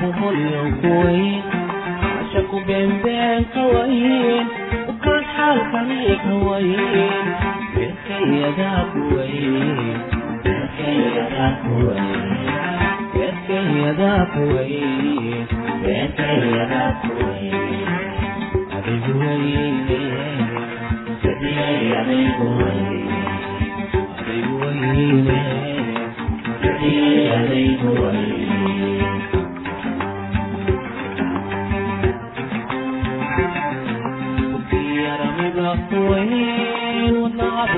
buburaha kawahin axdigu buuraha ka wayn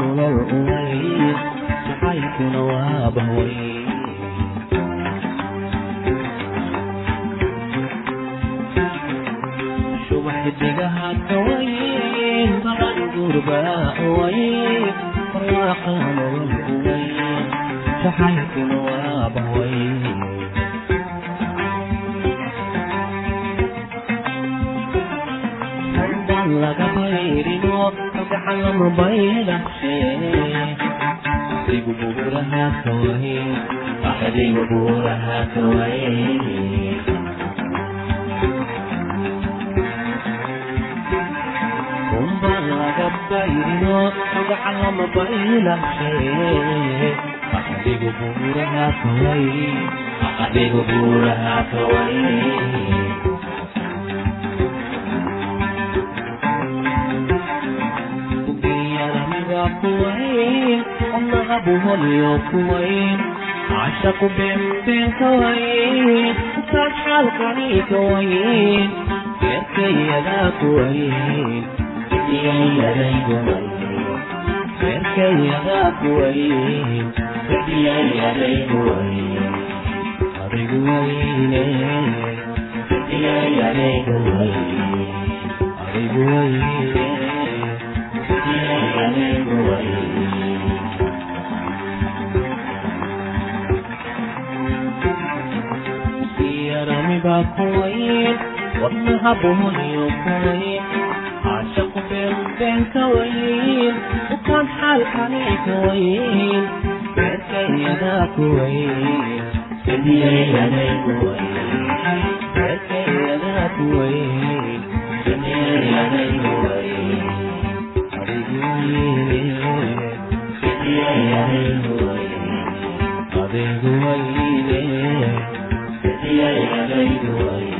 buuraha ka wayn axdigu buuraha ka wayn kuwayn allaha buholiyo kuwayn cashaqu beenbeen ka wayn saas xaalkani ka wayn beerkayadaa kuwayn cidiyayadaygu beerkayadaa kuwayn cidiyayadaygu wayn adigu wayne cidiyayadaygu wayn adigu wayne yaramiba kuwayn wadnaha buhuniyo kuwayn caashaqu beenbeen ka wayn ukaan xaalkani ka wayn beerkayadaa kuwayn sidiyayaday kuwayn beerkayadaa kuwayn sidiyayaday kuwayn adigu wayne sidiyayadaygu wayne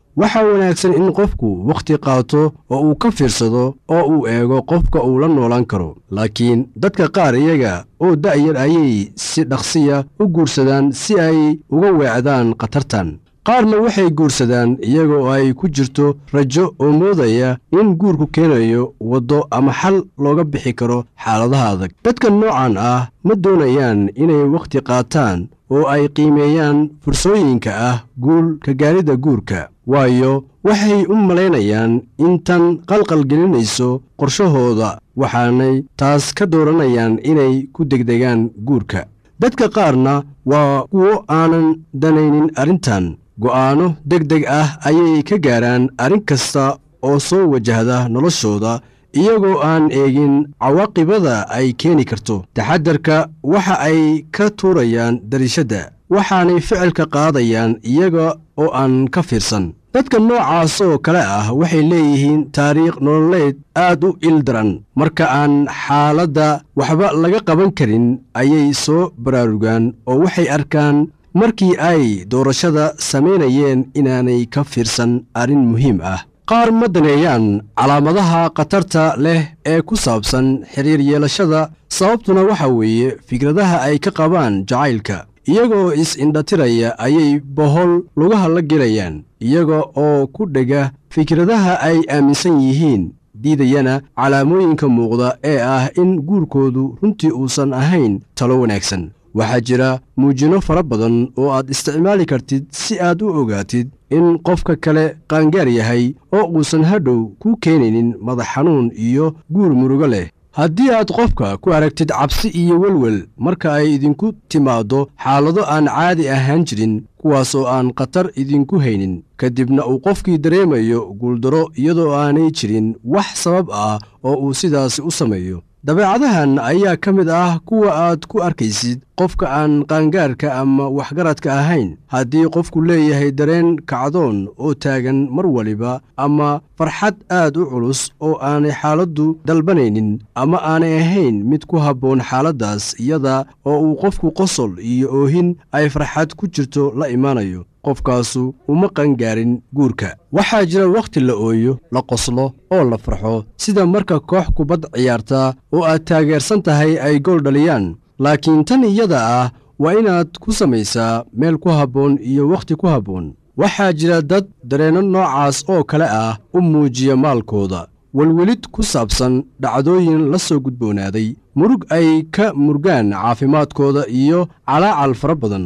waxaa wanaagsan in qofku wakhti qaato oo uu ka fiirsado oo uu eego qofka uu la noolaan karo. Laakiin dadka qaar iyaga oo da'yar ayay si dhaqsiya u guursadaan si ay uga weecdaan khatartan qaarna waxay guursadaan iyaga oo ay ku jirto rajo oo moodaya in guurku keenayo waddo ama xal looga bixi karo xaaladaha adag. Dadka noocan ah ma doonayaan inay wakhti qaataan oo ay qiimeeyaan fursooyinka ah guul ka gaaridda guurka waayo waxay u malaynayaan in tan qalqalgelinayso qorshahooda waxaanay taas ka dooranayaan inay ku degdegaan guurka. Dadka qaarna waa kuwo aanan danaynin arrintan go'aanno deg deg ah ayay ka gaaraan arrin kasta oo soo wajahda noloshooda iyagoo aan eegin cawaaqibada ay keeni karto. Taxadarka waxa ay ka tuurayaan dariishadda waxaanay ficilka qaadayaan iyaga oo aan ka fiirsan. Dadka noocaas oo kale ah waxay leeyihiin taariikh nololeed aad u ildaran. Marka aan xaaladda waxba laga qaban karin ayay soo baraarugaan oo waxay arkaan markii ay doorashada samaynayeen inaanay ka fiirsan arrin muhiim ah. Qaar ma daneeyaan calaamadaha khatarta leh ee ku saabsan xiriir yeelashada sababtuna waxa weeye fikradaha ay ka qabaan jacaylka. Iyagoo is-indhatiraya ayay bohol lugaha la gelayaan iyaga oo ku dhega fikradaha ay aaminsan yihiin diidayana calaamooyinka muuqda ee ah in guurkoodu runtii uusan ahayn talo wanaagsan waxaa jira muujino fara badan oo aad isticmaali kartid si aad u ogaatid in qofka kale qaangaar yahay oo uusan hadhow ku keenaynin madax xanuun iyo guur murugo leh. Haddii aad qofka ku aragtid cabsi iyo welwel marka ay idinku timaaddo xaalado aan caadi ahaan jirin kuwaas oo aan khatar idinku haynin kadibna uu qofkii dareemayo guuldaro iyadoo aanay jirin wax sabab ah oo uu sidaasi u sameeyo. Dabeecadahan ayaa ka mid ah kuwa aad ku arkaysid qofka aan qaangaarka ama waxgaradka ahayn haddii qofku leeyahay dareen kacdoon oo taagan mar waliba ama farxad aad u culus oo aanay xaaladdu dalbanaynin ama aanay ahayn mid ku habboon xaaladdaas iyada oo uu qofku qosol iyo oohin ay farxad ku jirto la imaanayo qofkaasu uma qangaarin guurka. Waxaa jira wakhti la ooyo la qoslo oo la farxo sida marka koox kubad ciyaarta oo aad taageersan tahay ay gool dhaliyaan laakiin tan iyada ah waa inaad ku samaysaa meel ku habboon iyo wakhti ku habboon. Waxaa jira dad dareenno noocaas oo kale ah u muujiya maalkooda. Welwelid ku saabsan dhacdooyin la soo gudboonaaday murug ay ka murgaan caafimaadkooda iyo calaacal fara badan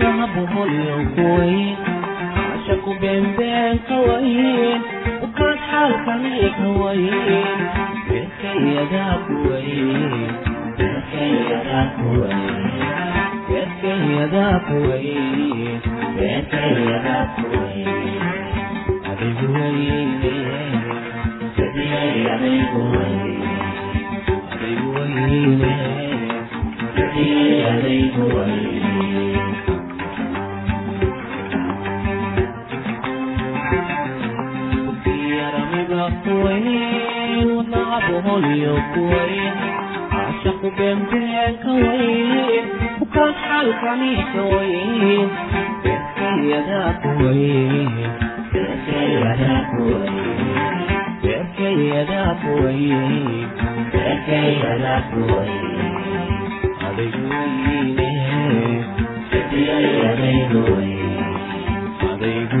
intaygu bahaye intaygu bahaye naftayda barbaadamo jaxaynagu biirayba intaygu bahaye intaygu bahaye buholyokuwayn cashaku beenbeen kawayn ukaan xaalkani kawayn beerkayadaa kuwayn beerkayadaa kuwayn beerkayadaa kuwayn beerkayadaa kuwayn adigu wayne sadiyay adigu wayne adigu wayne sadiyay adigu wayne kuwayn kuwayn caashaqu beenbeen kawayn ukaan xaalkani kawayn beerkayadaa kuwayn beerkayadaa kuwayn beerkayadaa kuwayn beerkayadaa kuwayn adaygu wayne sadiyay adaygu wayne adaygu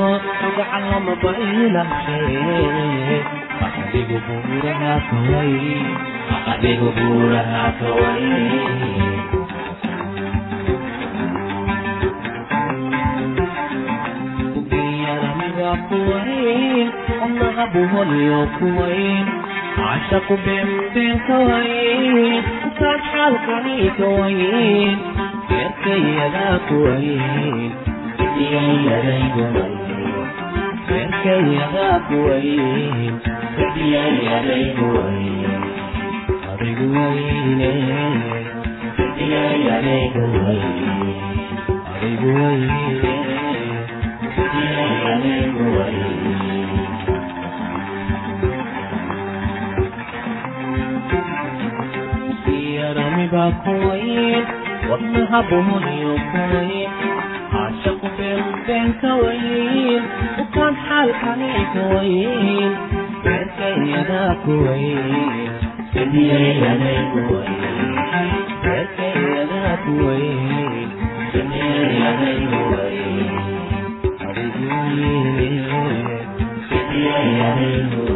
gacan lama baydhaqse adigu buuraha kaway adigu buuraha kaway kuwayn wadnaha buholiyo kuwayn cashaqu beenbeen kawayn ukaad xaalkani kawayn beerkayadaa kuwayn beerkayadaa kuwayn adigu wayne adigu wayne yaramiba kuwayn wadnaha buholiyo kuwayn cashaqu beenbeen kawayn ukaan xaalkani kawayn beerkayadaa kuwayn beerkayadaa kuwayn adigu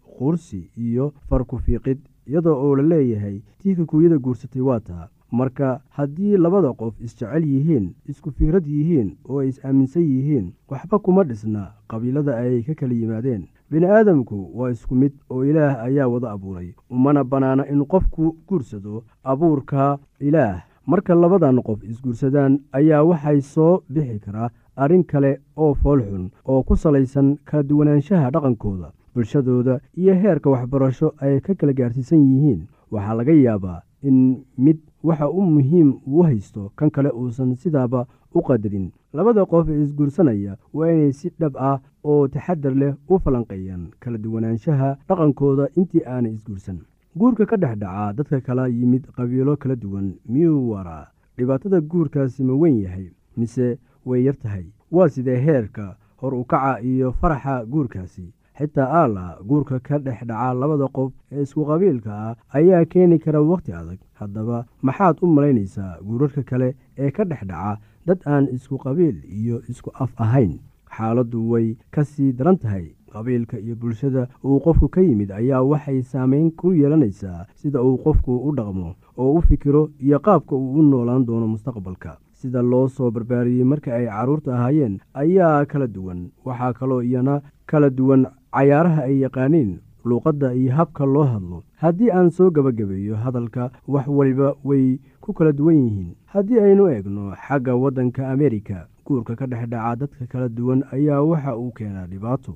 quursi iyo farku-fiiqid iyadoo oo la leeyahay tii kikuuyada guursatay waa taa. Marka haddii labada qof isjecel yihiin isku fikrad yihiin oo ay is-aaminsan yihiin waxba kuma dhisna qabiilada ay ka kala yimaadeen. Bini-aadamku waa isku mid oo ilaah ayaa wada abuuray umana bannaana in qofku guursado abuurka ilaah. Marka labadan qof isguursadaan ayaa waxay soo bixi karaa arrin kale oo foolxun oo ku salaysan kala duwanaanshaha dhaqankooda bulshadooda iyo heerka waxbarasho ay ka kala gaarsiisan yihiin. Waxaa laga yaabaa in mid waxa u muhiim uu haysto kan kale uusan sidaaba u qadarin. Labada qof ee isguursanaya waa inay si dhab ah oo taxadar leh u falanqeeyaan kala duwanaanshaha dhaqankooda intii aanay isguursan. Guurka ka dhex dhacaa dadka kala yimid qabiilo kala duwan miyuu waraa? Dhibaatada guurkaasi ma weyn yahay mise way yar tahay? Waa sidee heerka hor u kaca iyo faraxa guurkaasi xitaa aala guurka ka dhex dhaca labada qof ee isku qabiilka ah ayaa keeni kara wakhti adag. Haddaba maxaad u malaynaysaa guurarka kale ee ka dhex dhaca dad aan isku qabiil iyo isku af ahayn. Xaaladdu way ka sii daran tahay. Qabiilka iyo bulshada uu qofku ka yimid ayaa waxay saameyn ku yeelanaysaa sida uu qofku u dhaqmo oo u fikiro iyo qaabka uu u noolaan doono mustaqbalka. Sida loo soo barbaariyey marka ay carruurta ahaayeen ayaa kala duwan. Waxaa kaloo iyana kala duwan cayaaraha ay yaqaaniin luuqadda iyo habka loo hadlo. Haddii aan soo gebagabeeyo hadalka wax waliba way ku kala duwan yihiin. Haddii aynu eegno xagga waddanka amerika guurka ka dhex dhaca dadka kala duwan ayaa waxa uu keenaa dhibaato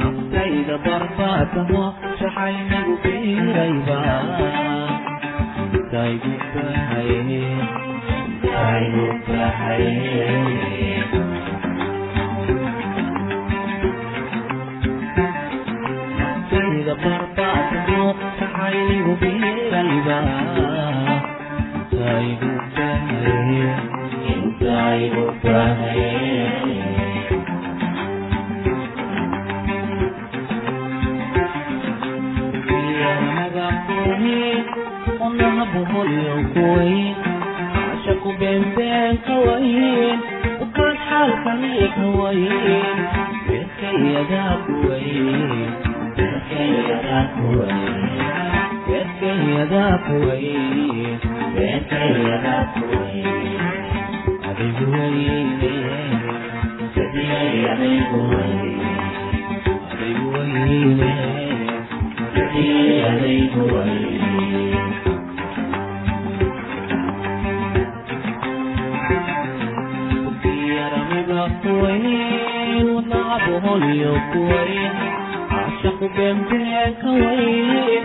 naftayda barbaataho jacayligu biirayba intaygu bahaye intaygu bahaye jacayligu biirayba intaygu bahaye intaygu bahaye buholyokuwayn cashaku beenbeen ka wayn ukaan xaalkani ka wayn beerkayadaa kuwayn beerkayadaa kuwayn beerkayadaa kuwayn beerkayadaa kuwayn adigu wayne sadiyay adigu wayne adigu wayne sadiyay adigu wayne kuwayn wadnacabuholyo kuwayn caashaqu beenbeen ka wayn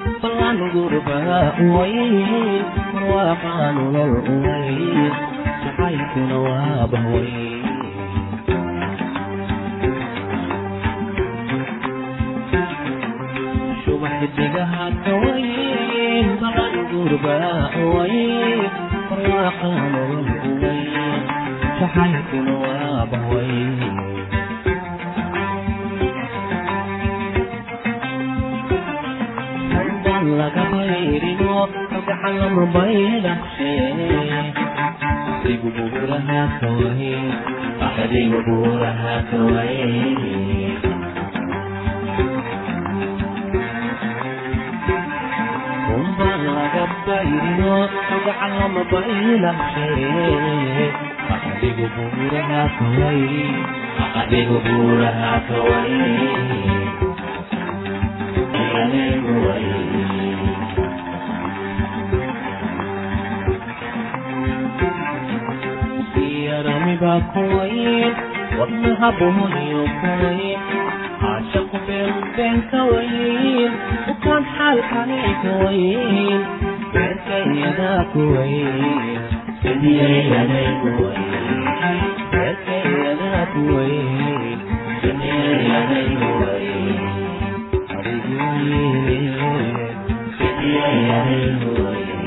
wayn ballan gurbaha uwayn marwaaqaa nolol uwayn jacaylkuna waa bahwayn subaxdigaha ka wayn ballan gurbaha uwayn marwaaqaa nolol uwayn jacaylkuna waa bahwayn laga bayrino kalgacan lama baydhaqshe adigu buuraha kawaye adigu buuraha kawaye kumba laga bayrino kalgacan lama baydhaqshe adigu buuraha kawaye adigu buuraha kawaye adigu waye yaramiba kuwayn wadnaha buhuniyo kuwayn caashaqu beenbeen ka wayn ukaan xaalkani ka wayn beerkayadaa kuwayn sidiyayaday kuwayn beerkayadaa kuwayn sidiyayaday kuwayn adigu wayne sidiyayaday kuwayn